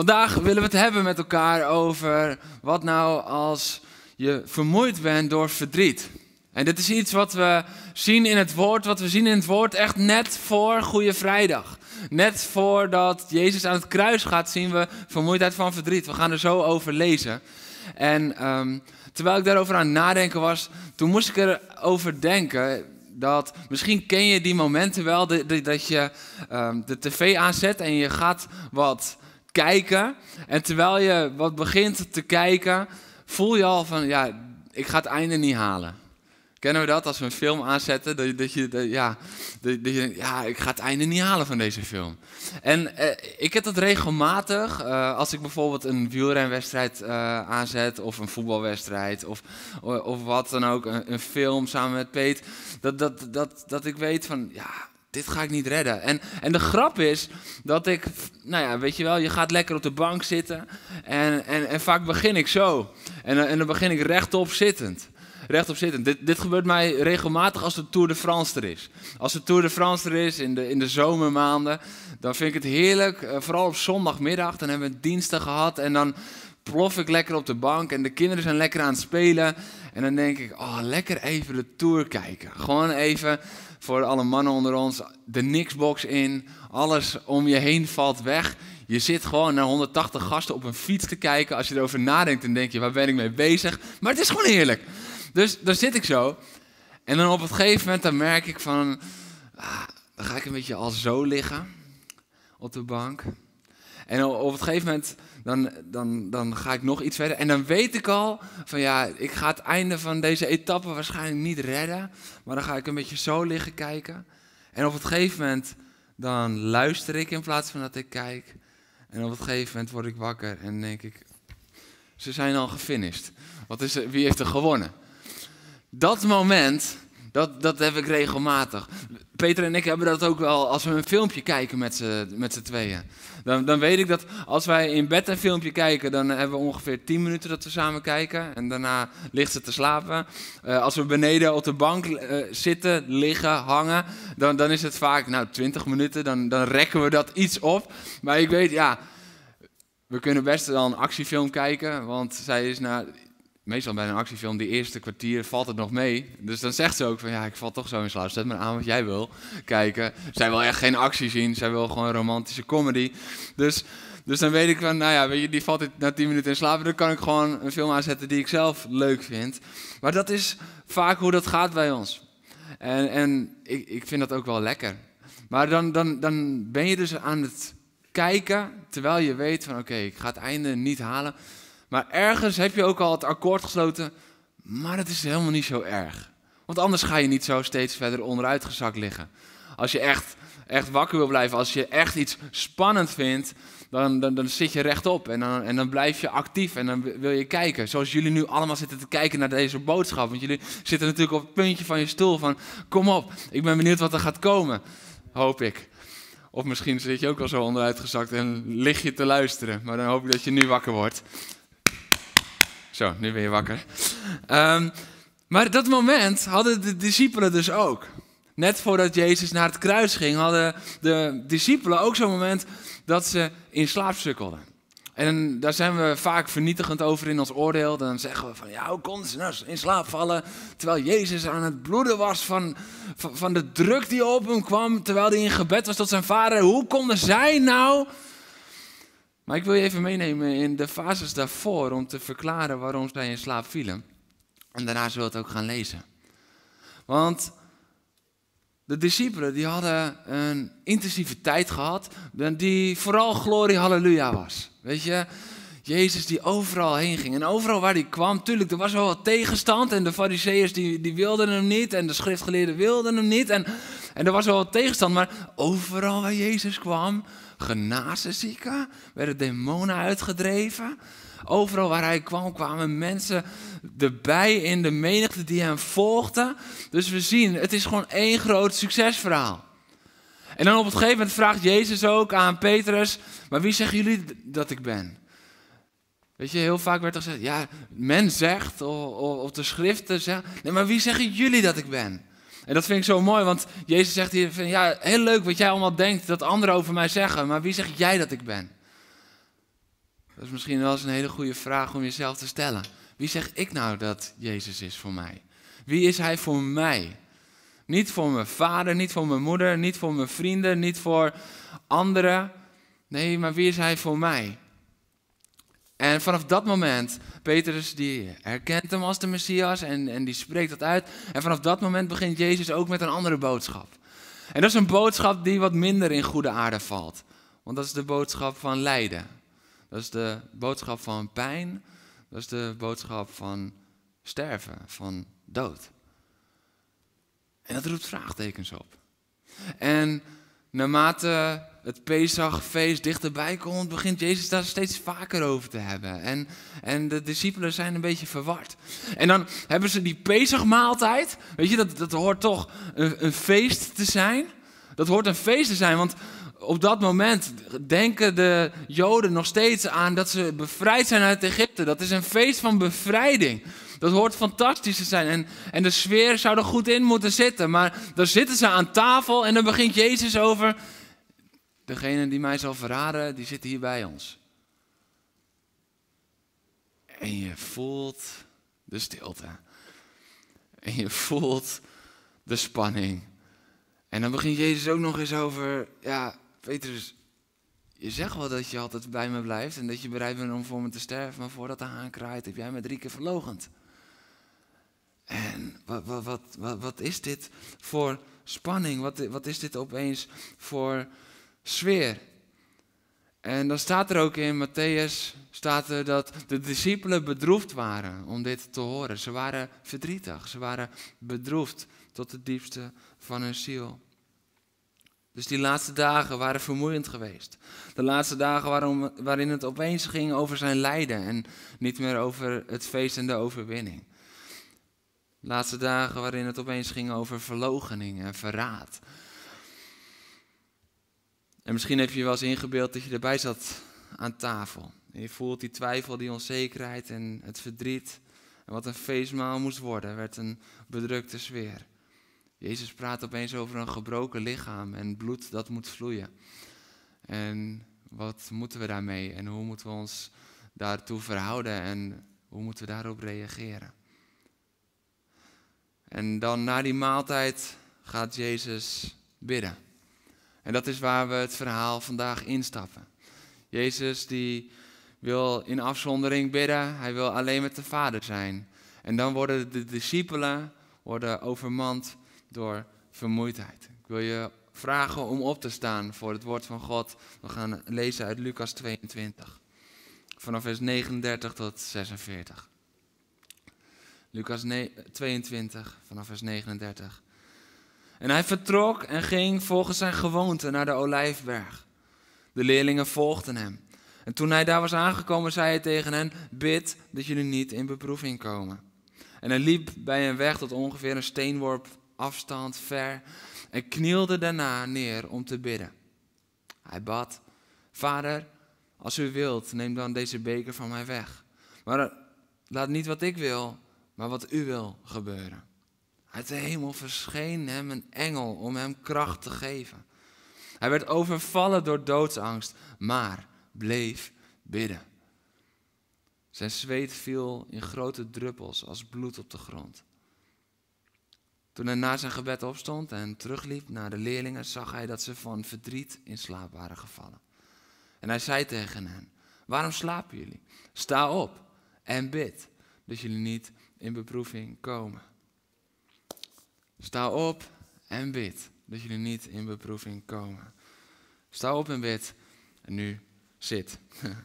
Vandaag willen we het hebben met elkaar over wat nou als je vermoeid bent door verdriet. En dit is iets wat we zien in het woord, wat we zien in het woord echt net voor Goede Vrijdag. Net voordat Jezus aan het kruis gaat, zien we vermoeidheid van verdriet. We gaan er zo over lezen. En ehm, terwijl ik daarover aan het nadenken was, toen moest ik erover denken dat misschien ken je die momenten wel, dat, je ehm, de tv aanzet en je gaat wat kijken. En terwijl je wat begint te kijken, voel je al van, ja, ik ga het einde niet halen. Kennen we dat als we een film aanzetten? Dat, je, dat, ja, dat, je, ja, ik ga het einde niet halen van deze film. En eh, ik heb dat regelmatig. Uh, als ik bijvoorbeeld een wielrenwedstrijd uh, aanzet, of een voetbalwedstrijd, of, of wat dan ook, een, een film samen met Peet. Dat, dat, dat, dat ik weet van, ja, dit ga ik niet redden. En, en de grap is dat ik, nou ja, weet je wel, je gaat lekker op de bank zitten. En, en, en vaak begin ik zo. En, en dan begin ik rechtop zittend. Rechtop zittend. Dit, dit gebeurt mij regelmatig als de Tour de France er is. Als de Tour de France er is in de, in de zomermaanden, dan vind ik het heerlijk. Uh, vooral op zondagmiddag, dan hebben we diensten gehad. En dan plof ik lekker op de bank en de kinderen zijn lekker aan het spelen. En dan denk ik, oh, lekker even de Tour kijken. Gewoon even voor alle mannen onder ons, de niksbox in, alles om je heen valt weg. Je zit gewoon naar 180 gasten op een fiets te kijken. Als je erover nadenkt, dan denk je, waar ben ik mee bezig? Maar het is gewoon heerlijk. Dus daar zit ik zo. En dan op het gegeven moment, dan merk ik van, ah, dan ga ik een beetje al zo liggen op de bank. En op het gegeven moment dan, dan, dan ga ik nog iets verder. En dan weet ik al van ja, ik ga het einde van deze etappe waarschijnlijk niet redden. Maar dan ga ik een beetje zo liggen kijken. En op het gegeven moment dan luister ik in plaats van dat ik kijk. En op het gegeven moment word ik wakker en denk ik, ze zijn al gefinished. Wat is wie heeft er gewonnen? Dat moment, dat, dat heb ik regelmatig. Peter en ik hebben dat ook wel als we een filmpje kijken met z'n tweeën. Dan, dan weet ik dat als wij in bed een filmpje kijken, dan hebben we ongeveer 10 minuten dat we samen kijken. En daarna ligt ze te slapen. Uh, als we beneden op de bank uh, zitten, liggen, hangen, dan, dan is het vaak nou, 20 minuten. Dan, dan rekken we dat iets op. Maar ik weet, ja, we kunnen best wel een actiefilm kijken. Want zij is na meestal bij een actiefilm, die eerste kwartier valt het nog mee. Dus dan zegt ze ook van ja, ik val toch zo in slaap. Zet me aan wat jij wil kijken. Zij wil echt geen actie zien. Zij wil gewoon romantische comedy. Dus, dus dan weet ik van, nou ja, weet je, die valt na 10 minuten in slaap. Dan kan ik gewoon een film aanzetten die ik zelf leuk vind. Maar dat is vaak hoe dat gaat bij ons. En, en ik, ik vind dat ook wel lekker. Maar dan, dan, dan ben je dus aan het kijken, terwijl je weet van oké, ik ga het einde niet halen. Maar ergens heb je ook al het akkoord gesloten, maar dat is helemaal niet zo erg. Want anders ga je niet zo steeds verder onderuit gezakt liggen. Als je echt, echt wakker wil blijven, als je echt iets spannend vindt, dan, dan, dan zit je rechtop en dan, en dan blijf je actief en dan wil je kijken. Zoals jullie nu allemaal zitten te kijken naar deze boodschap. Want jullie zitten natuurlijk op het puntje van je stoel van, kom op, ik ben benieuwd wat er gaat komen. Hoop ik. Of misschien zit je ook al zo onderuit gezakt en lig je te luisteren. Maar dan hoop ik dat je nu wakker wordt. Zo, nu ben je wakker. Um, maar dat moment hadden de discipelen dus ook. Net voordat Jezus naar het kruis ging, hadden de discipelen ook zo'n moment dat ze in slaap sukkelden. En daar zijn we vaak vernietigend over in ons oordeel. Dan zeggen we van, ja, hoe kon ze nou in slaap vallen? Terwijl Jezus aan het bloeden was van, van, van de druk die op hem kwam. Terwijl hij in gebed was tot zijn vader. Hoe konden zij nou maar ik wil je even meenemen in de fases daarvoor om te verklaren waarom zij in slaap vielen. En daarna zullen we het ook gaan lezen. Want de discipelen die hadden een intensieve tijd gehad, die vooral glorie halleluja was. Weet je, Jezus die overal heen ging. En overal waar hij kwam, tuurlijk, er was wel wat tegenstand. En de fariseeërs die, die wilden hem niet. En de schriftgeleerden wilden hem niet. En, en er was wel wat tegenstand. Maar overal waar Jezus kwam, genazen zieken, werden demonen uitgedreven. Overal waar hij kwam, kwamen mensen erbij in de menigte die hem volgden. Dus we zien, het is gewoon één groot succesverhaal. En dan op het gegeven moment vraagt Jezus ook aan Petrus, maar wie zeggen jullie dat ik ben? Weet je, heel vaak werd er gezegd, ja, men zegt, of, of de schriften zeggen, nee, maar wie zeggen jullie dat ik ben? En dat vind ik zo mooi, want Jezus zegt hier, van, ja, heel leuk wat jij allemaal denkt dat anderen over mij zeggen, maar wie zeg jij dat ik ben? Dat is misschien wel eens een hele goede vraag om jezelf te stellen. Wie zeg ik nou dat Jezus is voor mij? Wie is Hij voor mij? Niet voor mijn vader, niet voor mijn moeder, niet voor mijn vrienden, niet voor anderen. Nee, maar wie is Hij voor mij? En vanaf dat moment, Petrus die herkent hem als de Messias en, en die spreekt dat uit. En vanaf dat moment begint Jezus ook met een andere boodschap. En dat is een boodschap die wat minder in goede aarde valt. Want dat is de boodschap van lijden. Dat is de boodschap van pijn. Dat is de boodschap van sterven, van dood. En dat roept vraagtekens op. En naarmate het Pesachfeest dichterbij komt, begint Jezus daar steeds vaker over te hebben. En, en de discipelen zijn een beetje verward. En dan hebben ze die Pesachmaaltijd. Weet je, dat, dat hoort toch een, een feest te zijn. Dat hoort een feest te zijn, want op dat moment denken de Joden nog steeds aan dat ze bevrijd zijn uit Egypte. Dat is een feest van bevrijding. Dat hoort fantastisch te zijn. En, en de sfeer zou er goed in moeten zitten. Maar dan zitten ze aan tafel en dan begint Jezus over. Degene die mij zal verraden, die zit hier bij ons. En je voelt de stilte. En je voelt de spanning. En dan begint Jezus ook nog eens over, ja, Petrus, je zegt wel dat je altijd bij me blijft en dat je bereid bent om voor me te sterven, maar voordat de haan kraait heb jij me drie keer verlogend. En wat, wat, wat, wat, is dit voor spanning? Wat, wat is dit opeens voor sfeer? En dan staat er ook in Matthäus staat er dat de discipelen bedroefd waren om dit te horen. Ze waren verdrietig, ze waren bedroefd tot het diepste van hun ziel. Dus die laatste dagen waren vermoeiend geweest. De laatste dagen waarin het opeens ging over zijn lijden en niet meer over het feest en de overwinning. Laatste dagen waarin het opeens ging over verlogening en verraad. En misschien heb je je wel eens ingebeeld dat je erbij zat aan tafel. En je voelt die twijfel, die onzekerheid en het verdriet. En wat een feestmaal moest worden, werd een bedrukte sfeer. Jezus praat opeens over een gebroken lichaam en bloed dat moet vloeien. En wat moeten we daarmee en hoe moeten we ons daartoe verhouden en hoe moeten we daarop reageren? En dan na die maaltijd gaat Jezus bidden. En dat is waar we het verhaal vandaag instappen. Jezus die wil in afzondering bidden, hij wil alleen met de Vader zijn. En dan worden de discipelen worden overmand door vermoeidheid. Ik wil je vragen om op te staan voor het woord van God. We gaan lezen uit Lucas 22, vanaf vers 39 tot 46. Lucas 22, vanaf vers 39. En hij vertrok en ging volgens zijn gewoonte naar de olijfberg. De leerlingen volgden hem. En toen hij daar was aangekomen, zei hij tegen hen: Bid dat jullie niet in beproeving komen. En hij liep bij een weg tot ongeveer een steenworp afstand ver en knielde daarna neer om te bidden. Hij bad: Vader, als u wilt, neem dan deze beker van mij weg. Maar laat niet wat ik wil, maar wat u wil gebeuren. Uit de hemel verscheen hem een engel om hem kracht te geven. Hij werd overvallen door doodsangst, maar bleef bidden. Zijn zweet viel in grote druppels als bloed op de grond. Toen hij na zijn gebed opstond en terugliep naar de leerlingen, zag hij dat ze van verdriet in slaap waren gevallen. En hij zei tegen hen: Waarom slapen jullie? Sta op en bid, dat jullie niet in beproeving komen. Sta op en bid, dat jullie niet in beproeving komen. Sta op en bid. En nu zit.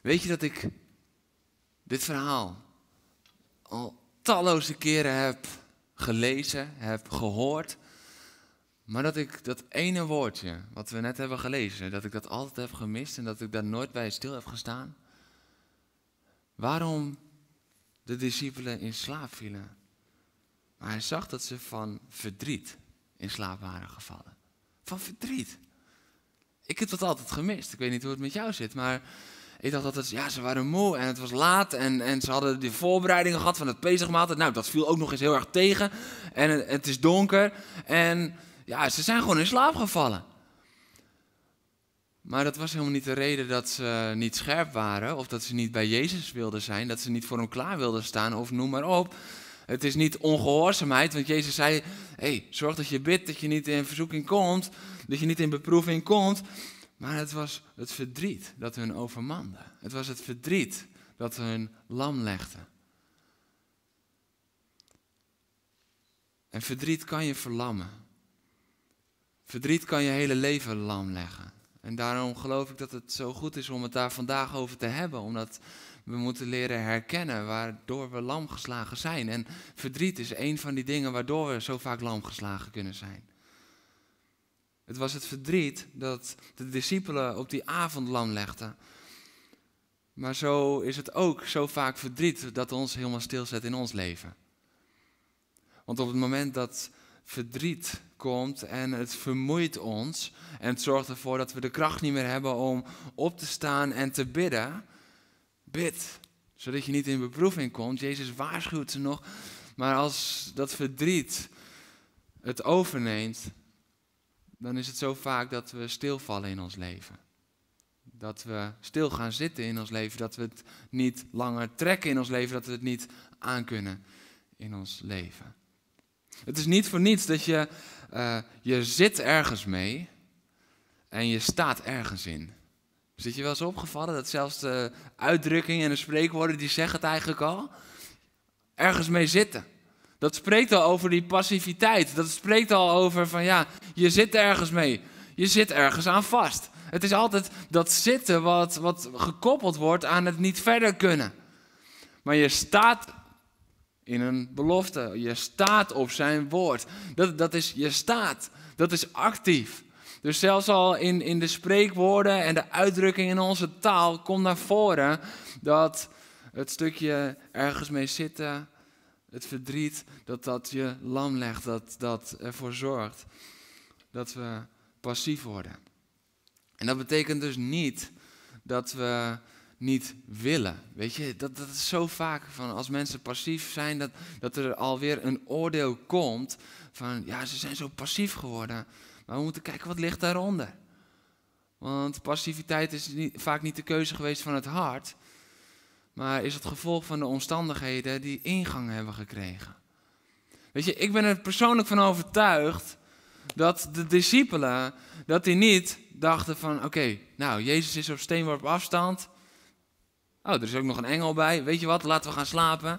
Weet je dat ik dit verhaal al talloze keren heb gelezen, heb gehoord. Maar dat ik dat ene woordje, wat we net hebben gelezen, dat ik dat altijd heb gemist en dat ik daar nooit bij stil heb gestaan. Waarom de discipelen in slaap vielen. Maar hij zag dat ze van verdriet in slaap waren gevallen. Van verdriet. Ik heb dat altijd gemist. Ik weet niet hoe het met jou zit, maar ik dacht altijd, ja, ze waren moe en het was laat en, en ze hadden die voorbereidingen gehad van het Pesachmaaltijd. Nou, dat viel ook nog eens heel erg tegen en het, het is donker en ja, ze zijn gewoon in slaap gevallen. Maar dat was helemaal niet de reden dat ze niet scherp waren of dat ze niet bij Jezus wilden zijn, dat ze niet voor hem klaar wilden staan of noem maar op. Het is niet ongehoorzaamheid, want Jezus zei: hey, zorg dat je bidt, dat je niet in verzoeking komt, dat je niet in beproeving komt. Maar het was het verdriet dat hun overmande. Het was het verdriet dat hun lam legde. En verdriet kan je verlammen. Verdriet kan je hele leven lam leggen. En daarom geloof ik dat het zo goed is om het daar vandaag over te hebben. Omdat we moeten leren herkennen waardoor we lam geslagen zijn. En verdriet is een van die dingen waardoor we zo vaak lam geslagen kunnen zijn. Het was het verdriet dat de discipelen op die avond lam legden. Maar zo is het ook zo vaak verdriet dat ons helemaal stilzet in ons leven. Want op het moment dat verdriet komt en het vermoeit ons en het zorgt ervoor dat we de kracht niet meer hebben om op te staan en te bidden, bid, zodat je niet in beproeving komt. Jezus waarschuwt ze nog, maar als dat verdriet het overneemt, dan is het zo vaak dat we stilvallen in ons leven. Dat we stil gaan zitten in ons leven, dat we het niet langer trekken in ons leven, dat we het niet aankunnen in ons leven. Het is niet voor niets dat je, uh, je zit ergens mee en je staat ergens in. Zit je wel eens opgevallen dat zelfs de uitdrukkingen en de spreekwoorden die zeggen het eigenlijk al? Ergens mee zitten. Dat spreekt al over die passiviteit. Dat spreekt al over van ja, je zit ergens mee. Je zit ergens aan vast. Het is altijd dat zitten wat, wat gekoppeld wordt aan het niet verder kunnen. Maar je staat in een belofte. Je staat op zijn woord. Dat, dat is, je staat. Dat is actief. Dus zelfs al in, in de spreekwoorden en de uitdrukking in onze taal komt naar voren dat het stukje ergens mee zitten, het verdriet, dat dat je lam legt, dat dat ervoor zorgt dat we passief worden. En dat betekent dus niet dat we niet willen. Weet je, dat, dat is zo vaak van als mensen passief zijn, dat, dat er alweer een oordeel komt van ja, ze zijn zo passief geworden. Maar we moeten kijken wat ligt daaronder. Want passiviteit is niet, vaak niet de keuze geweest van het hart, maar is het gevolg van de omstandigheden die ingang hebben gekregen. Weet je, ik ben er persoonlijk van overtuigd dat de discipelen, dat die niet dachten van, oké, nou, Jezus is op steenworp afstand. Oh, er is ook nog een engel bij. Weet je wat, laten we gaan slapen.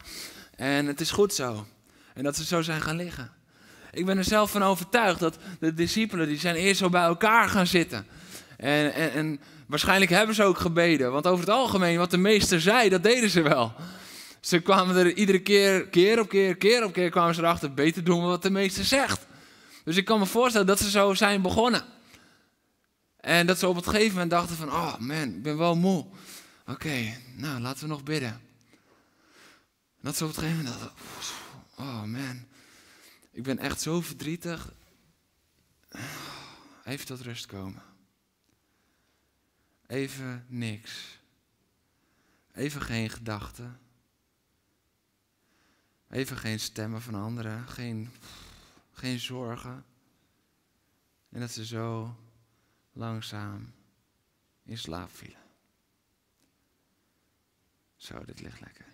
En het is goed zo. En dat ze zo zijn gaan liggen. Ik ben er zelf van overtuigd dat de discipelen, die zijn eerst zo bij elkaar gaan zitten. En, en, en waarschijnlijk hebben ze ook gebeden. Want over het algemeen, wat de meester zei, dat deden ze wel. Ze kwamen er iedere keer, keer op keer, keer op keer, kwamen ze erachter, beter doen we wat de meester zegt. Dus ik kan me voorstellen dat ze zo zijn begonnen. En dat ze op het gegeven moment dachten van, oh man, ik ben wel moe. Oké, nou laten we nog bidden. Dat ze op het gegeven moment oh man, ik ben echt zo verdrietig. Even tot rust komen. Even niks. Even geen gedachten. Even geen stemmen van anderen. Geen, geen zorgen. En dat ze zo langzaam in slaap vielen. Zo, dit ligt lekker.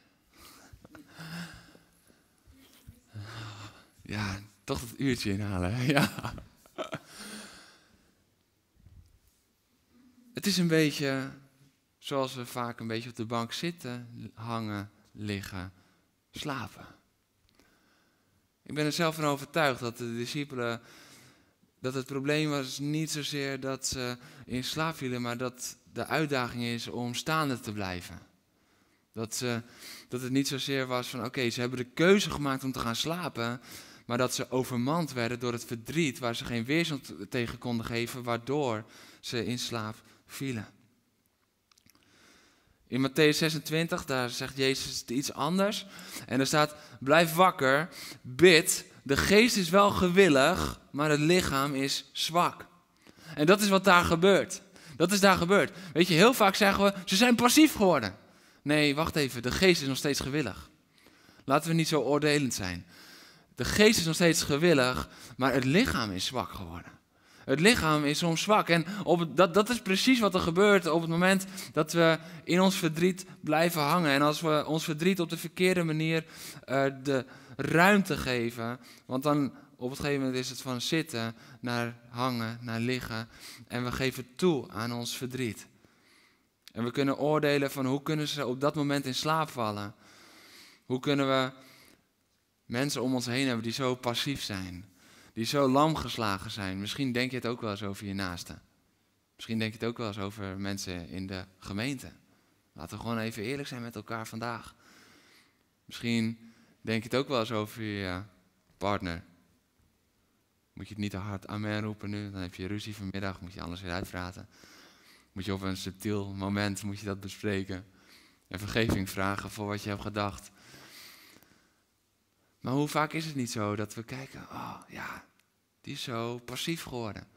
Ja, toch dat uurtje inhalen. Ja. Het is een beetje zoals we vaak een beetje op de bank zitten, hangen, liggen, slapen. Ik ben er zelf van overtuigd dat de discipelen, dat het probleem was niet zozeer dat ze in slaap vielen, maar dat de uitdaging is om staande te blijven. Dat, ze, dat het niet zozeer was van oké, ze hebben de keuze gemaakt om te gaan slapen, maar dat ze overmand werden door het verdriet waar ze geen weerstand tegen konden geven, waardoor ze in slaap vielen. In Matthäus 26, daar zegt Jezus iets anders. En er staat, blijf wakker, bid, de geest is wel gewillig, maar het lichaam is zwak. En dat is wat daar gebeurt. Dat is daar gebeurd. Weet je, heel vaak zeggen we, ze zijn passief geworden. Nee, wacht even, de geest is nog steeds gewillig. Laten we niet zo oordelend zijn. De geest is nog steeds gewillig, maar het lichaam is zwak geworden. Het lichaam is soms zwak. En op dat, dat is precies wat er gebeurt op het moment dat we in ons verdriet blijven hangen. En als we ons verdriet op de verkeerde manier uh, de ruimte geven. Want dan op het gegeven moment is het van zitten naar hangen, naar liggen. En we geven toe aan ons verdriet. En we kunnen oordelen van hoe kunnen ze op dat moment in slaap vallen. Hoe kunnen we mensen om ons heen hebben die zo passief zijn. Die zo lam geslagen zijn. Misschien denk je het ook wel eens over je naasten. Misschien denk je het ook wel eens over mensen in de gemeente. Laten we gewoon even eerlijk zijn met elkaar vandaag. Misschien denk je het ook wel eens over je partner. Moet je het niet te hard amen roepen nu, dan heb je ruzie vanmiddag, moet je anders weer uitpraten. Moet je op een subtiel moment moet je dat bespreken. En vergeving vragen voor wat je hebt gedacht. Maar hoe vaak is het niet zo dat we kijken, oh ja, die is zo passief geworden.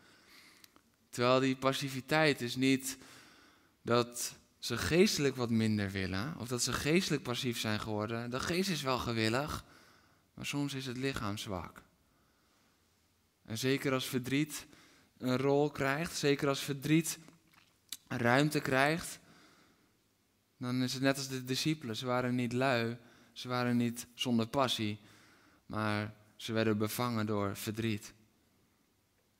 Terwijl die passiviteit is niet dat ze geestelijk wat minder willen, of dat ze geestelijk passief zijn geworden. De geest is wel gewillig, maar soms is het lichaam zwak. En zeker als verdriet een rol krijgt, zeker als verdriet ruimte krijgt, dan is het net als de discipelen. Ze waren niet lui, ze waren niet zonder passie, maar ze werden bevangen door verdriet.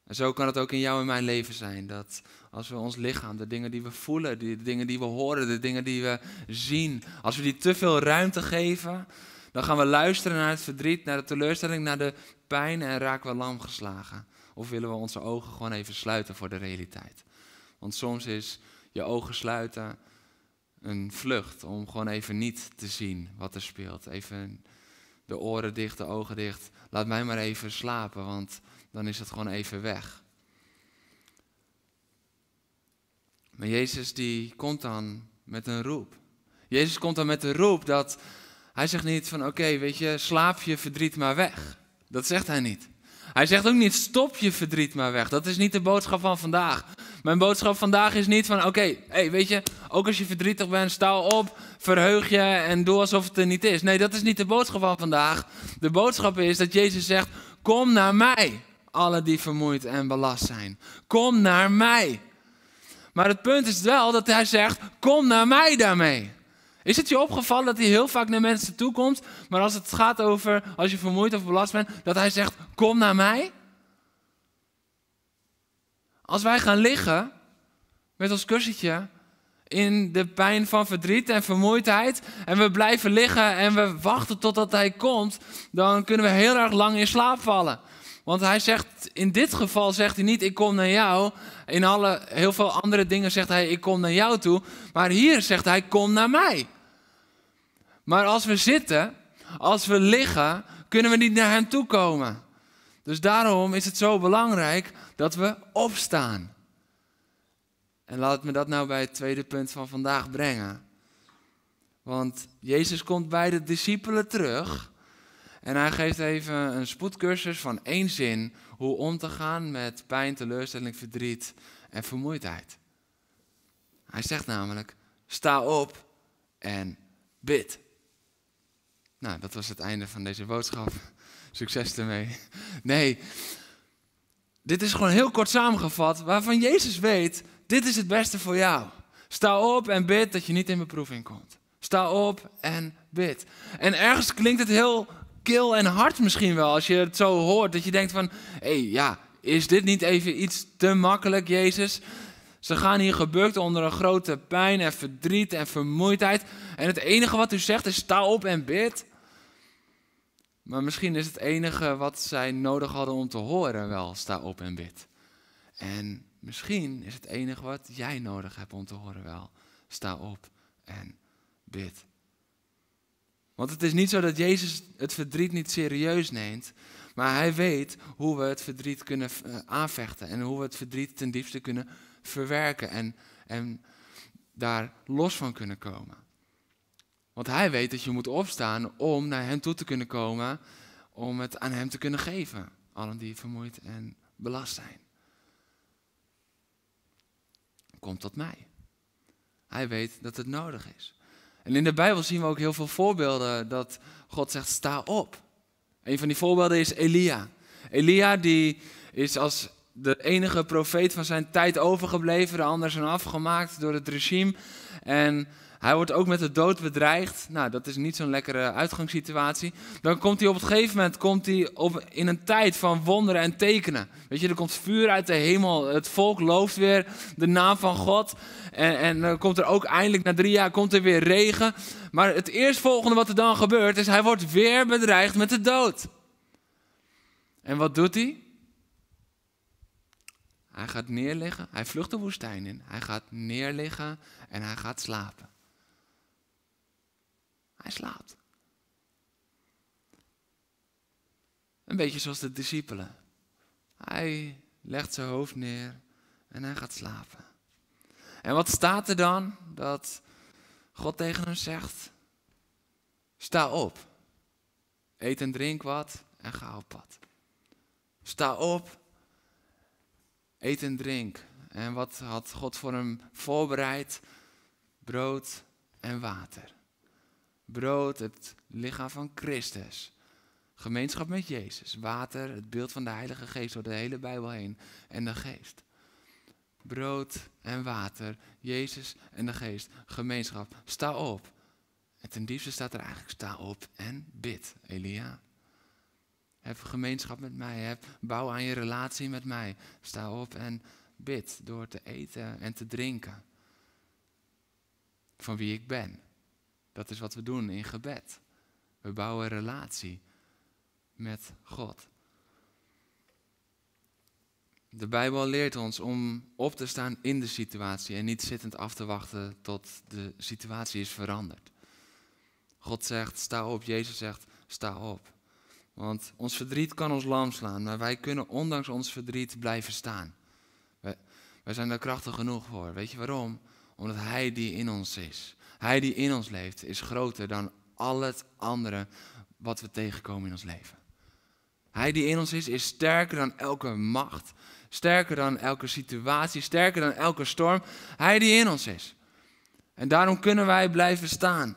En zo kan het ook in jou en mijn leven zijn. Dat als we ons lichaam, de dingen die we voelen, de dingen die we horen, de dingen die we zien, als we die te veel ruimte geven, dan gaan we luisteren naar het verdriet, naar de teleurstelling, naar de pijn en raken we lam geslagen. Of willen we onze ogen gewoon even sluiten voor de realiteit? Want soms is je ogen sluiten een vlucht om gewoon even niet te zien wat er speelt. Even de oren dicht, de ogen dicht. Laat mij maar even slapen, want dan is het gewoon even weg. Maar Jezus die komt dan met een roep. Jezus komt dan met een roep dat hij zegt niet van oké, weet je, slaap je verdriet maar weg. Dat zegt hij niet. Hij zegt ook niet stop je verdriet maar weg. Dat is niet de boodschap van vandaag. Mijn boodschap vandaag is niet van oké, hey, weet je, ook als je verdrietig bent, sta op, verheug je en doe alsof het er niet is. Nee, dat is niet de boodschap van vandaag. De boodschap is dat Jezus zegt, kom naar mij, alle die vermoeid en belast zijn. Kom naar mij. Maar het punt is wel dat hij zegt, kom naar mij daarmee. Is het je opgevallen dat hij heel vaak naar mensen toe komt, maar als het gaat over als je vermoeid of belast bent, dat hij zegt: Kom naar mij? Als wij gaan liggen met ons kussentje in de pijn van verdriet en vermoeidheid en we blijven liggen en we wachten totdat hij komt, dan kunnen we heel erg lang in slaap vallen. Want hij zegt, in dit geval zegt hij niet, ik kom naar jou. In alle, heel veel andere dingen zegt hij, ik kom naar jou toe. Maar hier zegt hij, kom naar mij. Maar als we zitten, als we liggen, kunnen we niet naar Hem toe komen. Dus daarom is het zo belangrijk dat we opstaan. En laat me dat nou bij het tweede punt van vandaag brengen. Want Jezus komt bij de discipelen terug. En hij geeft even een spoedcursus van één zin. Hoe om te gaan met pijn, teleurstelling, verdriet en vermoeidheid. Hij zegt namelijk: sta op en bid. Nou, dat was het einde van deze boodschap. Succes ermee. Nee, dit is gewoon heel kort samengevat, waarvan Jezus weet, dit is het beste voor jou. Sta op en bid dat je niet in beproeving komt. Sta op en bid. En ergens klinkt het heel kil en hard misschien wel, als je het zo hoort, dat je denkt van, hé hey, ja, is dit niet even iets te makkelijk, Jezus? Ze gaan hier gebukt onder een grote pijn en verdriet en vermoeidheid. En het enige wat u zegt is sta op en bid. Maar misschien is het enige wat zij nodig hadden om te horen wel sta op en bid. En misschien is het enige wat jij nodig hebt om te horen wel sta op en bid. Want het is niet zo dat Jezus het verdriet niet serieus neemt, maar hij weet hoe we het verdriet kunnen eh, aanvechten en hoe we het verdriet ten diepste kunnen verwerken en, en daar los van kunnen komen. Want hij weet dat je moet opstaan om naar hem toe te kunnen komen, om het aan hem te kunnen geven. Allen die vermoeid en belast zijn. Kom tot mij. Hij weet dat het nodig is. En in de Bijbel zien we ook heel veel voorbeelden dat God zegt: sta op. Een van die voorbeelden is Elia. Elia die is als de enige profeet van zijn tijd overgebleven. De anderen zijn afgemaakt door het regime. En hij wordt ook met de dood bedreigd. Nou, dat is niet zo'n lekkere uitgangssituatie. Dan komt hij op het gegeven moment komt hij op, in een tijd van wonderen en tekenen. Weet je, er komt vuur uit de hemel. Het volk looft weer de naam van God. En, en dan komt er ook eindelijk na drie jaar komt er weer regen. Maar het eerstvolgende wat er dan gebeurt is, hij wordt weer bedreigd met de dood. En wat doet hij? Hij gaat neerliggen. Hij vlucht de woestijn in. Hij gaat neerliggen en hij gaat slapen. Hij slaapt. Een beetje zoals de discipelen. Hij legt zijn hoofd neer en hij gaat slapen. En wat staat er dan? Dat God tegen hem zegt: Sta op, eet en drink wat en ga op pad. Sta op, eet en drink. En wat had God voor hem voorbereid? Brood en water. Brood, het lichaam van Christus. Gemeenschap met Jezus. Water, het beeld van de Heilige Geest door de hele Bijbel heen. En de Geest. Brood en water, Jezus en de Geest. Gemeenschap. Sta op. En ten diepste staat er eigenlijk: sta op en bid, Elia. Heb gemeenschap met mij. Heb, bouw aan je relatie met mij. Sta op en bid door te eten en te drinken. Van wie ik ben. Dat is wat we doen in gebed. We bouwen een relatie met God. De Bijbel leert ons om op te staan in de situatie en niet zittend af te wachten tot de situatie is veranderd. God zegt, sta op. Jezus zegt, sta op. Want ons verdriet kan ons lam slaan, maar wij kunnen ondanks ons verdriet blijven staan. Wij, wij zijn daar krachtig genoeg voor. Weet je waarom? Omdat Hij die in ons is. Hij die in ons leeft is groter dan al het andere wat we tegenkomen in ons leven. Hij die in ons is, is sterker dan elke macht, sterker dan elke situatie, sterker dan elke storm. Hij die in ons is. En daarom kunnen wij blijven staan.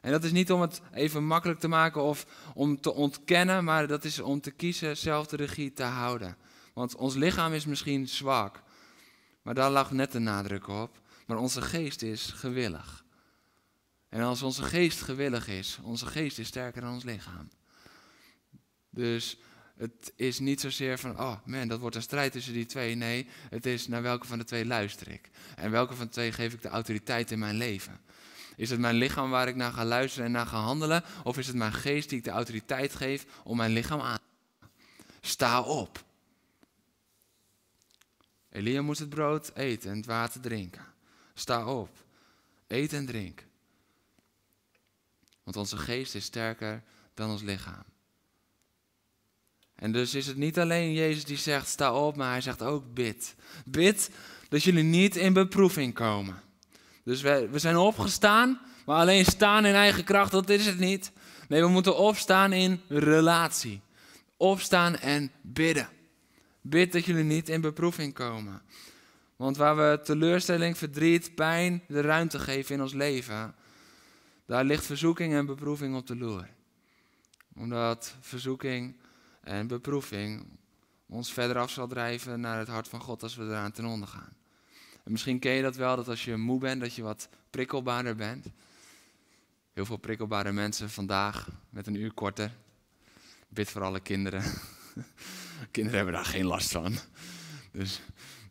En dat is niet om het even makkelijk te maken of om te ontkennen, maar dat is om te kiezen zelf de regie te houden. Want ons lichaam is misschien zwak, maar daar lag net de nadruk op. Maar onze geest is gewillig. En als onze geest gewillig is, onze geest is sterker dan ons lichaam. Dus het is niet zozeer van, oh man, dat wordt een strijd tussen die twee. Nee, het is naar welke van de twee luister ik. En welke van de twee geef ik de autoriteit in mijn leven. Is het mijn lichaam waar ik naar ga luisteren en naar ga handelen? Of is het mijn geest die ik de autoriteit geef om mijn lichaam aan te Sta op. Elia moest het brood eten en het water drinken. Sta op. Eet en drink. Want onze geest is sterker dan ons lichaam. En dus is het niet alleen Jezus die zegt sta op, maar hij zegt ook bid. Bid dat jullie niet in beproeving komen. Dus we, we zijn opgestaan, maar alleen staan in eigen kracht, dat is het niet. Nee, we moeten opstaan in relatie. Opstaan en bidden. Bid dat jullie niet in beproeving komen. Want waar we teleurstelling, verdriet, pijn de ruimte geven in ons leven, daar ligt verzoeking en beproeving op de loer. Omdat verzoeking en beproeving ons verder af zal drijven naar het hart van God als we eraan ten onder gaan. En misschien ken je dat wel, dat als je moe bent, dat je wat prikkelbaarder bent. Heel veel prikkelbare mensen vandaag met een uur korter. Bid voor alle kinderen. kinderen hebben daar geen last van. Dus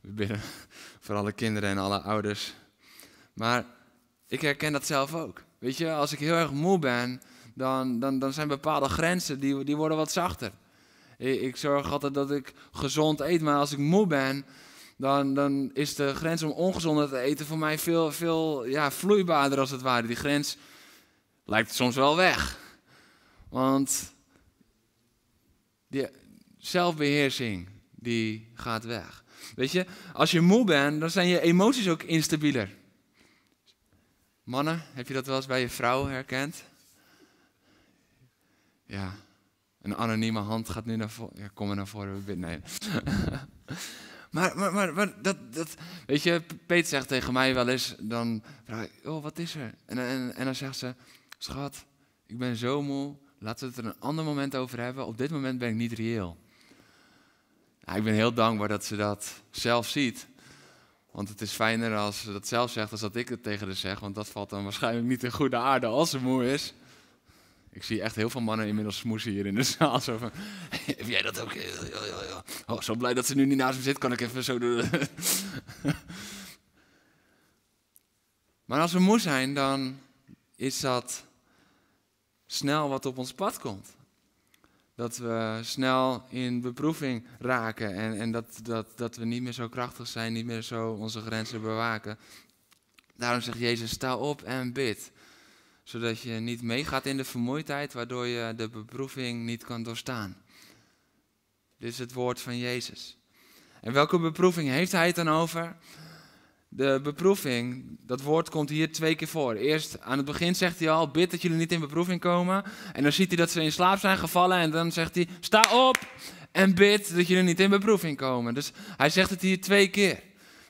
we bidden voor alle kinderen en alle ouders. Maar ik herken dat zelf ook. Weet je, als ik heel erg moe ben, dan, dan, dan zijn bepaalde grenzen, die, die worden wat zachter. Ik, zorg altijd dat ik gezond eet, maar als ik moe ben, dan, dan is de grens om ongezond te eten voor mij veel, veel ja, vloeibaarder als het ware. Die grens lijkt soms wel weg. Want die zelfbeheersing, die gaat weg. Weet je, als je moe bent, dan zijn je emoties ook instabieler. Mannen, heb je dat wel eens bij je vrouw herkend? Ja, een anonieme hand gaat nu naar voren. Ja, kom maar naar voren. Nee. maar, maar, maar, dat, dat, weet je, Peter zegt tegen mij wel eens, dan oh, wat is er? En, en, en dan zegt ze, schat, ik ben zo moe, laten we het er een ander moment over hebben. Op dit moment ben ik niet reëel. ik ben heel dankbaar dat ze dat zelf ziet. Want het is fijner als ze dat zelf zegt, dan dat ik het tegen haar zeg. Want dat valt dan waarschijnlijk niet in goede aarde als ze moe is. Ik zie echt heel veel mannen inmiddels smoesen hier in de zaal. Zo van, heb jij dat ook? Oh, zo blij dat ze nu niet naast me zit, kan ik even zo doen. maar als we moe zijn, dan is dat snel wat op ons pad komt. Dat we snel in beproeving raken en, en dat, dat, dat we niet meer zo krachtig zijn, niet meer zo onze grenzen bewaken. Daarom zegt Jezus, sta op en bid. Zodat je niet meegaat in de vermoeidheid, waardoor je de beproeving niet kan doorstaan. Dit is het woord van Jezus. En welke beproeving heeft hij het dan over? De beproeving, dat woord komt hier twee keer voor. Eerst aan het begin zegt hij al, bid dat jullie niet in beproeving komen. En dan ziet hij dat ze in slaap zijn gevallen en dan zegt hij, sta op en bid dat jullie niet in beproeving komen. Dus hij zegt het hier twee keer.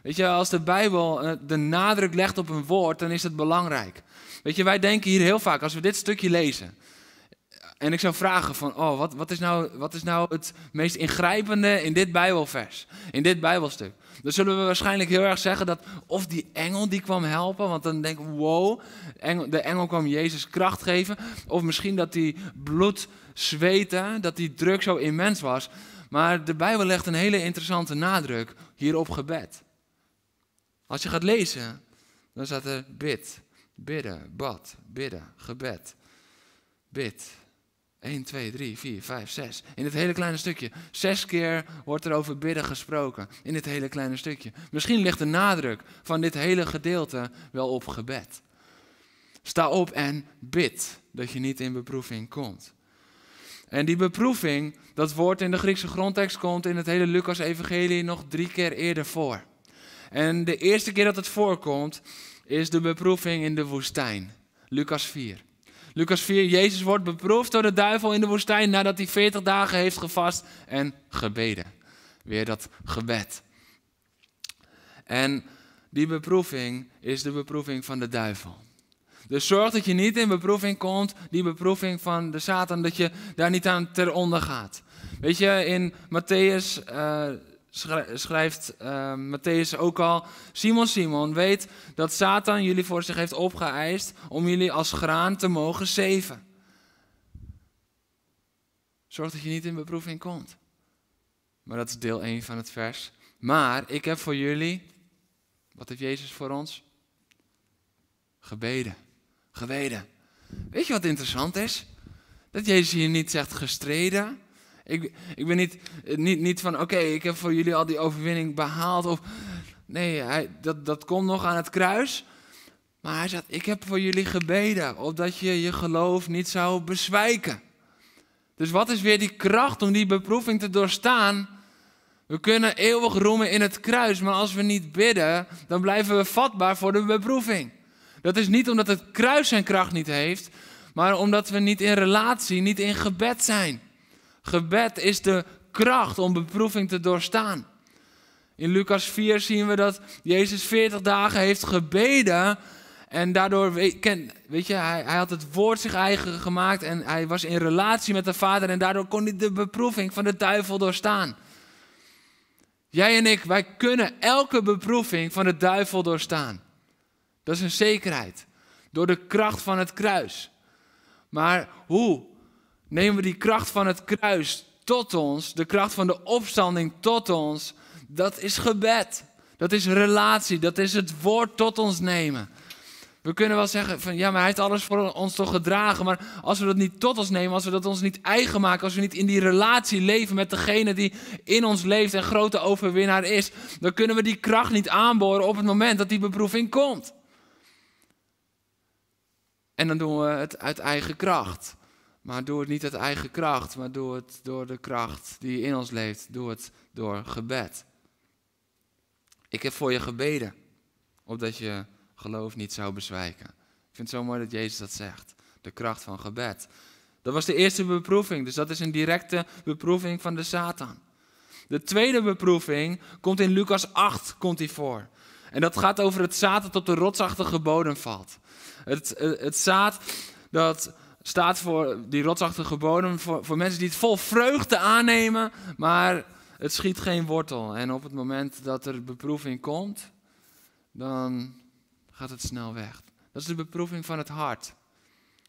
Weet je, als de Bijbel eh, de nadruk legt op een woord, dan is het belangrijk. Weet je, wij denken hier heel vaak, als we dit stukje lezen, en ik zou vragen van, oh, wat, wat, is nou, wat is nou het meest ingrijpende in dit Bijbelvers, in dit Bijbelstuk? Dan zullen we waarschijnlijk heel erg zeggen dat of die engel die kwam helpen, want dan denk ik, wow, de engel kwam Jezus kracht geven. Of misschien dat die bloed zweten, dat die druk zo immens was. Maar de Bijbel legt een hele interessante nadruk hier op gebed. Als je gaat lezen, dan staat er bid, bidden, bad, bidden, gebed, bid. 1, 2, 3, 4, 5, 6. In het hele kleine stukje. Zes keer wordt er over bidden gesproken. In dit hele kleine stukje. Misschien ligt de nadruk van dit hele gedeelte wel op gebed. Sta op en bid dat je niet in beproeving komt. En die beproeving, dat woord in de Griekse grondtekst komt in het hele Lucas-evangelie nog drie keer eerder voor. En de eerste keer dat het voorkomt, is de beproeving in de woestijn. Lucas 4. Lucas 4, Jezus wordt beproefd door de duivel in de woestijn nadat hij 40 dagen heeft gevast en gebeden. Weer dat gebed. En die beproeving is de beproeving van de duivel. Dus zorg dat je niet in beproeving komt, die beproeving van de Satan, dat je daar niet aan ter onder gaat. Weet je, in Matthäus uh, schrijft uh, Matthäus ook al: Simon, Simon, weet dat Satan jullie voor zich heeft opgeëist om jullie als graan te mogen zeven. Zorg dat je niet in beproeving komt. Maar dat is deel 1 van het vers. Maar ik heb voor jullie, wat heeft Jezus voor ons? Gebeden. Gebeden. Weet je wat interessant is? Dat Jezus hier niet zegt gestreden, ik, ik ben niet, niet, niet van, oké, ik heb voor jullie al die overwinning behaald. Of, nee, hij, dat, dat komt nog aan het kruis. Maar hij zegt, ik heb voor jullie gebeden, opdat je je geloof niet zou bezwijken. Dus wat is weer die kracht om die beproeving te doorstaan? We kunnen eeuwig roemen in het kruis, maar als we niet bidden, dan blijven we vatbaar voor de beproeving. Dat is niet omdat het kruis zijn kracht niet heeft, maar omdat we niet in relatie, niet in gebed zijn. Gebed is de kracht om beproeving te doorstaan. In Lucas 4 zien we dat Jezus 40 dagen heeft gebeden. En daardoor, weet je, hij, hij, had het woord zich eigen gemaakt. En hij was in relatie met de Vader. En daardoor kon hij de beproeving van de duivel doorstaan. Jij en ik, wij kunnen elke beproeving van de duivel doorstaan. Dat is een zekerheid. Door de kracht van het kruis. Maar hoe? Nemen we die kracht van het kruis tot ons, de kracht van de opstanding tot ons, dat is gebed. Dat is relatie, dat is het woord tot ons nemen. We kunnen wel zeggen van ja, maar hij heeft alles voor ons toch gedragen. Maar als we dat niet tot ons nemen, als we dat ons niet eigen maken, als we niet in die relatie leven met degene die in ons leeft en grote overwinnaar is, dan kunnen we die kracht niet aanboren op het moment dat die beproeving komt. En dan doen we het uit eigen kracht. Maar doe het niet uit eigen kracht, maar doe het door de kracht die in ons leeft. Doe het door gebed. Ik heb voor je gebeden, opdat je geloof niet zou bezwijken. Ik vind het zo mooi dat Jezus dat zegt. De kracht van gebed. Dat was de eerste beproeving, dus dat is een directe beproeving van de Satan. De tweede beproeving komt in Lucas 8 komt die voor. En dat gaat over het zaad dat op de rotsachtige bodem valt. Het, het zaad dat staat voor die rotsachtige bodem, voor, voor mensen die het vol vreugde aannemen, maar het schiet geen wortel. En op het moment dat er beproeving komt, dan gaat het snel weg. Dat is de beproeving van het hart.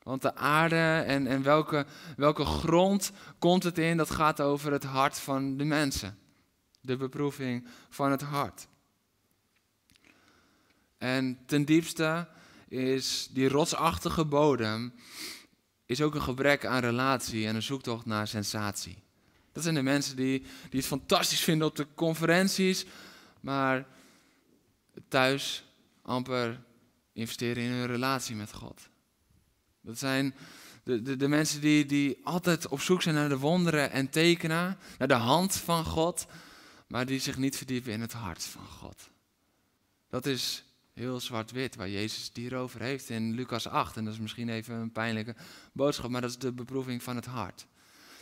Want de aarde en, en welke, welke grond komt het in, dat gaat over het hart van de mensen. De beproeving van het hart. En ten diepste is die rotsachtige bodem is ook een gebrek aan relatie en een zoektocht naar sensatie. Dat zijn de mensen die, die het fantastisch vinden op de conferenties, maar thuis amper investeren in hun relatie met God. Dat zijn de, de, de mensen die, die altijd op zoek zijn naar de wonderen en tekenen, naar de hand van God, maar die zich niet verdiepen in het hart van God. Dat is heel zwart-wit, waar Jezus het hierover heeft in Lucas 8. En dat is misschien even een pijnlijke boodschap, maar dat is de beproeving van het hart.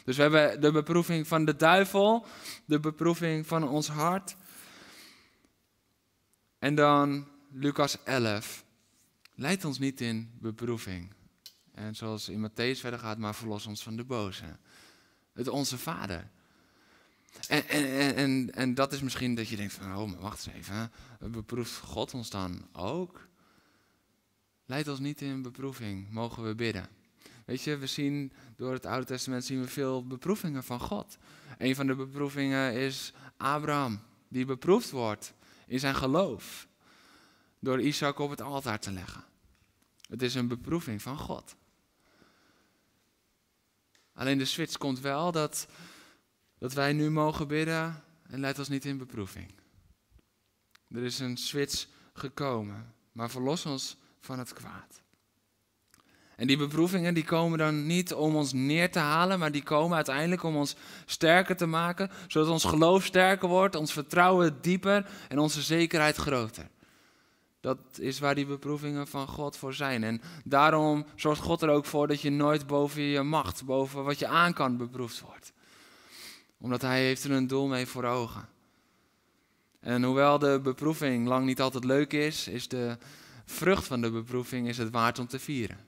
Dus we hebben de beproeving van de duivel, de beproeving van ons hart. En dan Lucas 11. Leid ons niet in beproeving. En zoals in Matthäus verder gaat, maar verlos ons van de boze. Het onze vader. En, en, en, en dat is misschien dat je denkt van, oh, maar wacht eens even. Beproeft God ons dan ook? Leid ons niet in beproeving, mogen we bidden. Weet je, we zien door het Oude Testament zien we veel beproevingen van God. Een van de beproevingen is Abraham, die beproefd wordt in zijn geloof. Door Isaac op het altaar te leggen. Het is een beproeving van God. Alleen de switch komt wel dat dat wij nu mogen bidden en leidt ons niet in beproeving. Er is een switch gekomen, maar verlos ons van het kwaad. En die beproevingen die komen dan niet om ons neer te halen, maar die komen uiteindelijk om ons sterker te maken, zodat ons geloof sterker wordt, ons vertrouwen dieper en onze zekerheid groter. Dat is waar die beproevingen van God voor zijn. En daarom zorgt God er ook voor dat je nooit boven je macht, boven wat je aan kan, beproefd wordt omdat hij heeft er een doel mee voor ogen. En hoewel de beproeving lang niet altijd leuk is, is de vrucht van de beproeving is het waard om te vieren.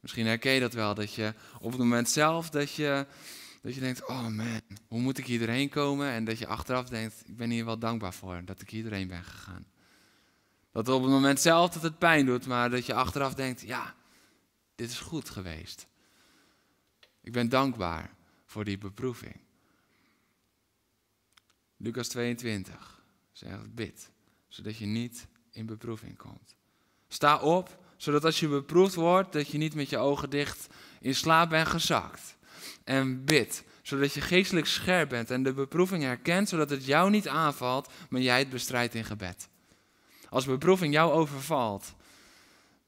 Misschien herken je dat wel, dat je op het moment zelf dat je, dat je denkt, oh man, hoe moet ik hier doorheen komen? En dat je achteraf denkt, ik ben hier wel dankbaar voor dat ik hier doorheen ben gegaan. Dat op het moment zelf dat het pijn doet, maar dat je achteraf denkt, ja, dit is goed geweest. Ik ben dankbaar voor die beproeving. Lucas 22 zegt bid, zodat je niet in beproeving komt. Sta op, zodat als je beproefd wordt, dat je niet met je ogen dicht in slaap bent gezakt. En bid, zodat je geestelijk scherp bent en de beproeving herkent, zodat het jou niet aanvalt, maar jij het bestrijdt in gebed. Als beproeving jou overvalt,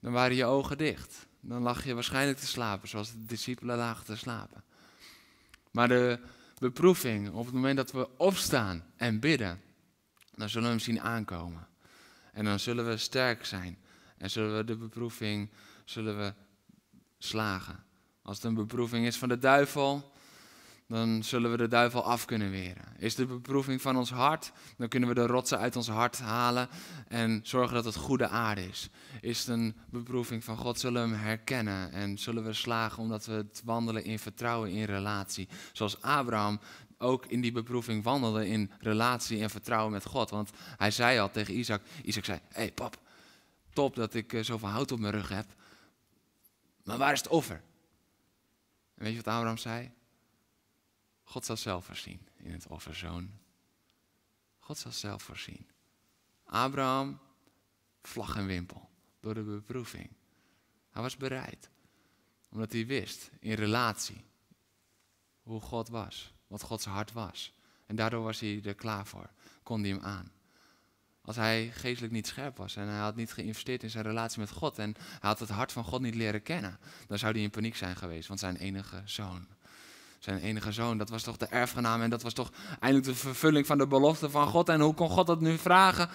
dan waren je ogen dicht. Dan lag je waarschijnlijk te slapen, zoals de discipelen lagen te slapen. Maar de beproeving, op het moment dat we opstaan en bidden, dan zullen we hem zien aankomen. En dan zullen we sterk zijn. En zullen we de beproeving zullen we slagen. Als het een beproeving is van de duivel, dan zullen we de duivel af kunnen weren. Is de beproeving van ons hart, dan kunnen we de rotsen uit ons hart halen en zorgen dat het goede aarde is. Is het een beproeving van God, zullen we hem herkennen en zullen we slagen omdat we het wandelen in vertrouwen, in relatie. Zoals Abraham ook in die beproeving wandelde in relatie en vertrouwen met God. Want hij zei al tegen Isaac, Isaac zei, hé hey pap, top dat ik eh, zoveel hout op mijn rug heb, maar waar is het offer? En weet je wat Abraham zei? God zal zelf voorzien in het offerzoon. God zal zelf voorzien. Abraham, vlag en wimpel door de beproeving. Hij was bereid, omdat hij wist in relatie hoe God was, wat Gods hart was. En daardoor was hij er klaar voor, kon hij hem aan. als hij geestelijk niet scherp was en hij had niet geïnvesteerd in zijn relatie met God en hij had het hart van God niet leren kennen, dan zou hij in paniek zijn geweest, want zijn enige zoon. Zijn enige zoon, dat was toch de erfgenaam en dat was toch eindelijk de vervulling van de belofte van God. En hoe kon God dat nu vragen?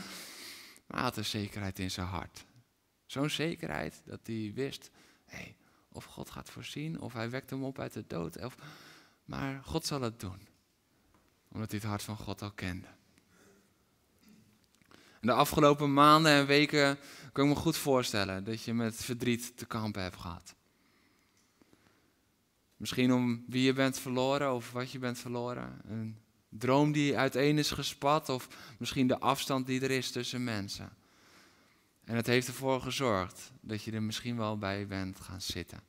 Maar hij had een zekerheid in zijn hart. Zo'n zekerheid dat hij wist, hey, of God gaat voorzien, of hij wekt hem op uit de dood. Of, maar God zal het doen, omdat hij het hart van God al kende. de afgelopen maanden en weken kan ik me goed voorstellen dat je met verdriet te kampen hebt gehad. Misschien om wie je bent verloren of wat je bent verloren. Een droom die uiteen is gespat of misschien de afstand die er is tussen mensen. En het heeft ervoor gezorgd dat je er misschien wel bij bent gaan zitten.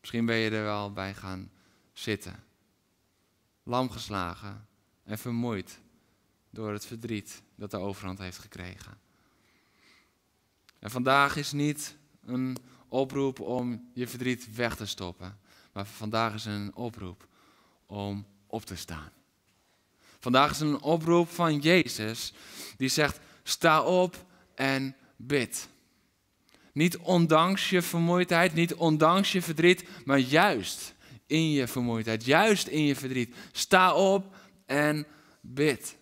Misschien ben je er wel bij gaan zitten. Lam geslagen en vermoeid door het verdriet dat de overhand heeft gekregen. En vandaag is niet een oproep om je verdriet weg te stoppen. Maar vandaag is een oproep om op te staan. Vandaag is een oproep van Jezus die zegt: sta op en bid. Niet ondanks je vermoeidheid, niet ondanks je verdriet, maar juist in je vermoeidheid, juist in je verdriet. Sta op en bid.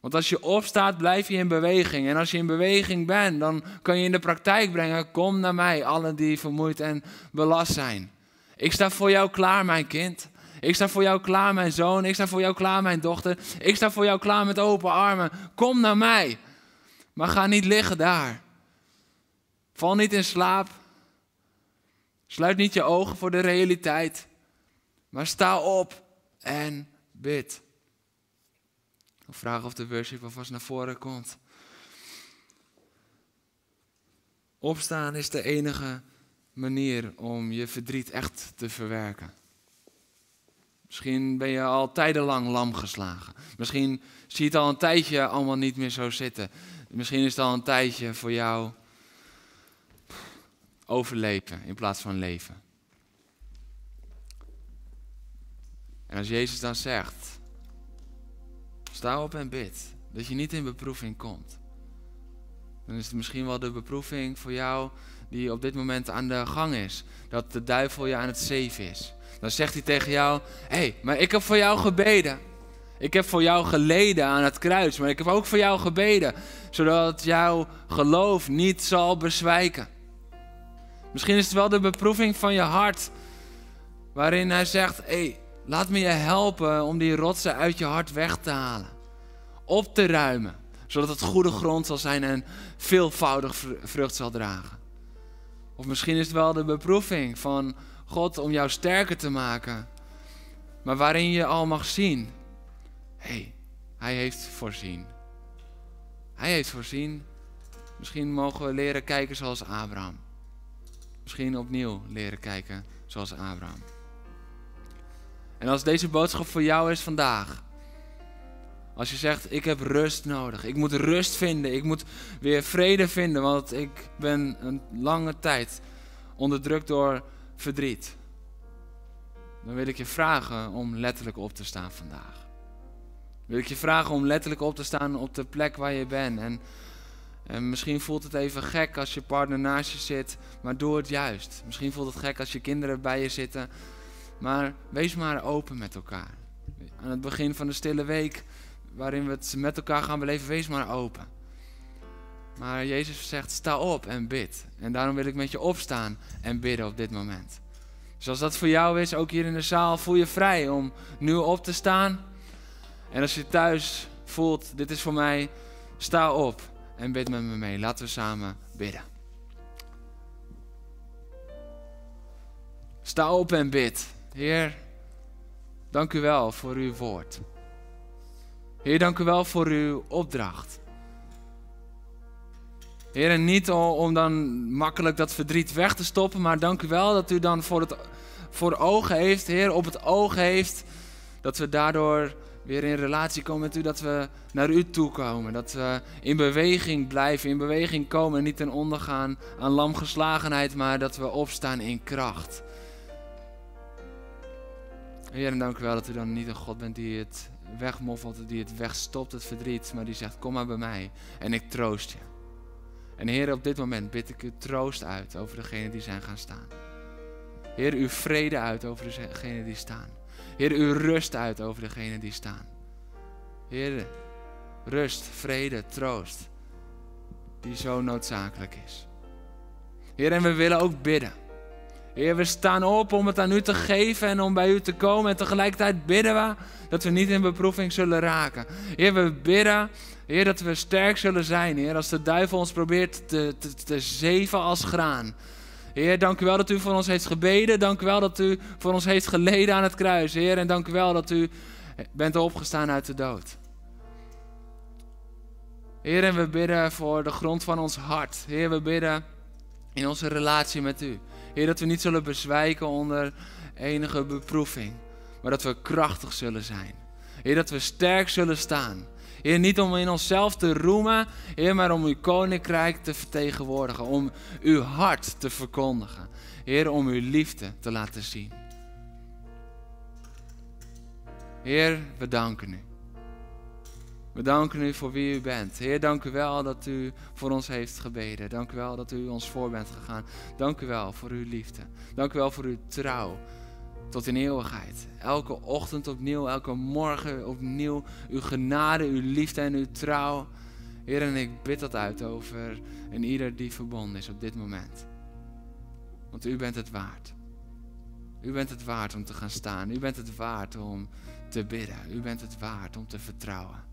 Want als je opstaat, blijf je in beweging. En als je in beweging bent, dan kan je in de praktijk brengen: kom naar mij, allen die vermoeid en belast zijn. Ik sta voor jou klaar, mijn kind. Ik sta voor jou klaar, mijn zoon. Ik sta voor jou klaar, mijn dochter. Ik sta voor jou klaar met open armen. Kom naar mij. Maar ga niet liggen daar. Val niet in slaap. Sluit niet je ogen voor de realiteit. Maar sta op en bid. Ik vraag of de worship alvast naar voren komt. Opstaan is de enige manier om je verdriet echt te verwerken. Misschien ben je al tijdenlang lam geslagen. Misschien zie je het al een tijdje allemaal niet meer zo zitten. Misschien is het al een tijdje voor jou overleven in plaats van leven. En als Jezus dan zegt, sta op en bid, dat je niet in beproeving komt. Dan is het misschien wel de beproeving voor jou die op dit moment aan de gang is. Dat de duivel je aan het zeven is. Dan zegt hij tegen jou: Hé, hey, maar ik heb voor jou gebeden. Ik heb voor jou geleden aan het kruis, maar ik heb ook voor jou gebeden, zodat jouw geloof niet zal bezwijken. Misschien is het wel de beproeving van je hart, waarin hij zegt: Hé, hey, laat me je helpen om die rotsen uit je hart weg te halen, op te ruimen, zodat het goede grond zal zijn en veelvoudig vrucht zal dragen. Of misschien is het wel de beproeving van God om jou sterker te maken. Maar waarin je al mag zien: hé, hey, Hij heeft voorzien. Hij heeft voorzien. Misschien mogen we leren kijken zoals Abraham. Misschien opnieuw leren kijken zoals Abraham. En als deze boodschap voor jou is vandaag, als je zegt, ik heb rust nodig. Ik moet rust vinden. Ik moet weer vrede vinden. Want ik ben een lange tijd onderdrukt door verdriet. Dan wil ik je vragen om letterlijk op te staan vandaag. Wil ik je vragen om letterlijk op te staan op de plek waar je bent. En, en misschien voelt het even gek als je partner naast je zit. Maar doe het juist. Misschien voelt het gek als je kinderen bij je zitten. Maar wees maar open met elkaar. Aan het begin van de stille week waarin we het met elkaar gaan beleven, wees maar open. Maar Jezus zegt, sta op en bid. En daarom wil ik met je opstaan en bidden op dit moment. Dus als dat voor jou is, ook hier in de zaal, voel je vrij om nu op te staan. En als je thuis voelt, dit is voor mij, sta op en bid met me mee. Laten we samen bidden. Sta op en bid. Heer, dank u wel voor uw woord. Heer, dank u wel voor uw opdracht. Heer, en niet om dan makkelijk dat verdriet weg te stoppen, maar dank u wel dat u dan voor, het, voor ogen heeft, Heer, op het oog heeft, dat we daardoor weer in relatie komen met u, dat we naar u toe komen, dat we in beweging blijven, in beweging komen en niet ten onder gaan aan lamgeslagenheid, maar dat we opstaan in kracht. Heer, en dank u wel dat u dan niet een God bent die het wegmoffelt, die het wegstopt, het verdriet, maar die zegt, kom maar bij mij en ik troost je. En Heer, op dit moment bid ik u troost uit over degenen die zijn gaan staan. Heer, uw vrede uit over degenen die staan. Heer, uw rust uit over degenen die staan. Heer, rust, vrede, troost, die zo noodzakelijk is. Heer, en we willen ook bidden. Heer, we staan op om het aan u te geven en om bij u te komen. En tegelijkertijd bidden we dat we niet in beproeving zullen raken. Heer, we bidden, Heer, dat we sterk zullen zijn. Heer, als de duivel ons probeert te, te, te zeven als graan. Heer, dank u wel dat u voor ons heeft gebeden. Dank u wel dat u voor ons heeft geleden aan het kruis. Heer, en dank u wel dat u bent opgestaan uit de dood. Heer, en we bidden voor de grond van ons hart. Heer, we bidden in onze relatie met u. Heer, dat we niet zullen bezwijken onder enige beproeving, maar dat we krachtig zullen zijn. Heer, dat we sterk zullen staan. Heer, niet om in onszelf te roemen, Heer, maar om uw koninkrijk te vertegenwoordigen. Om uw hart te verkondigen. Heer, om uw liefde te laten zien. Heer, we danken u. We danken u voor wie u bent. Heer, dank u wel dat u voor ons heeft gebeden. Dank u wel dat u ons voor bent gegaan. Dank u wel voor uw liefde. Dank u wel voor uw trouw tot in eeuwigheid. Elke ochtend opnieuw, elke morgen opnieuw. Uw genade, uw liefde en uw trouw. Heer, en ik bid dat uit over en ieder die verbonden is op dit moment. Want u bent het waard. U bent het waard om te gaan staan. U bent het waard om te bidden. U bent het waard om te vertrouwen.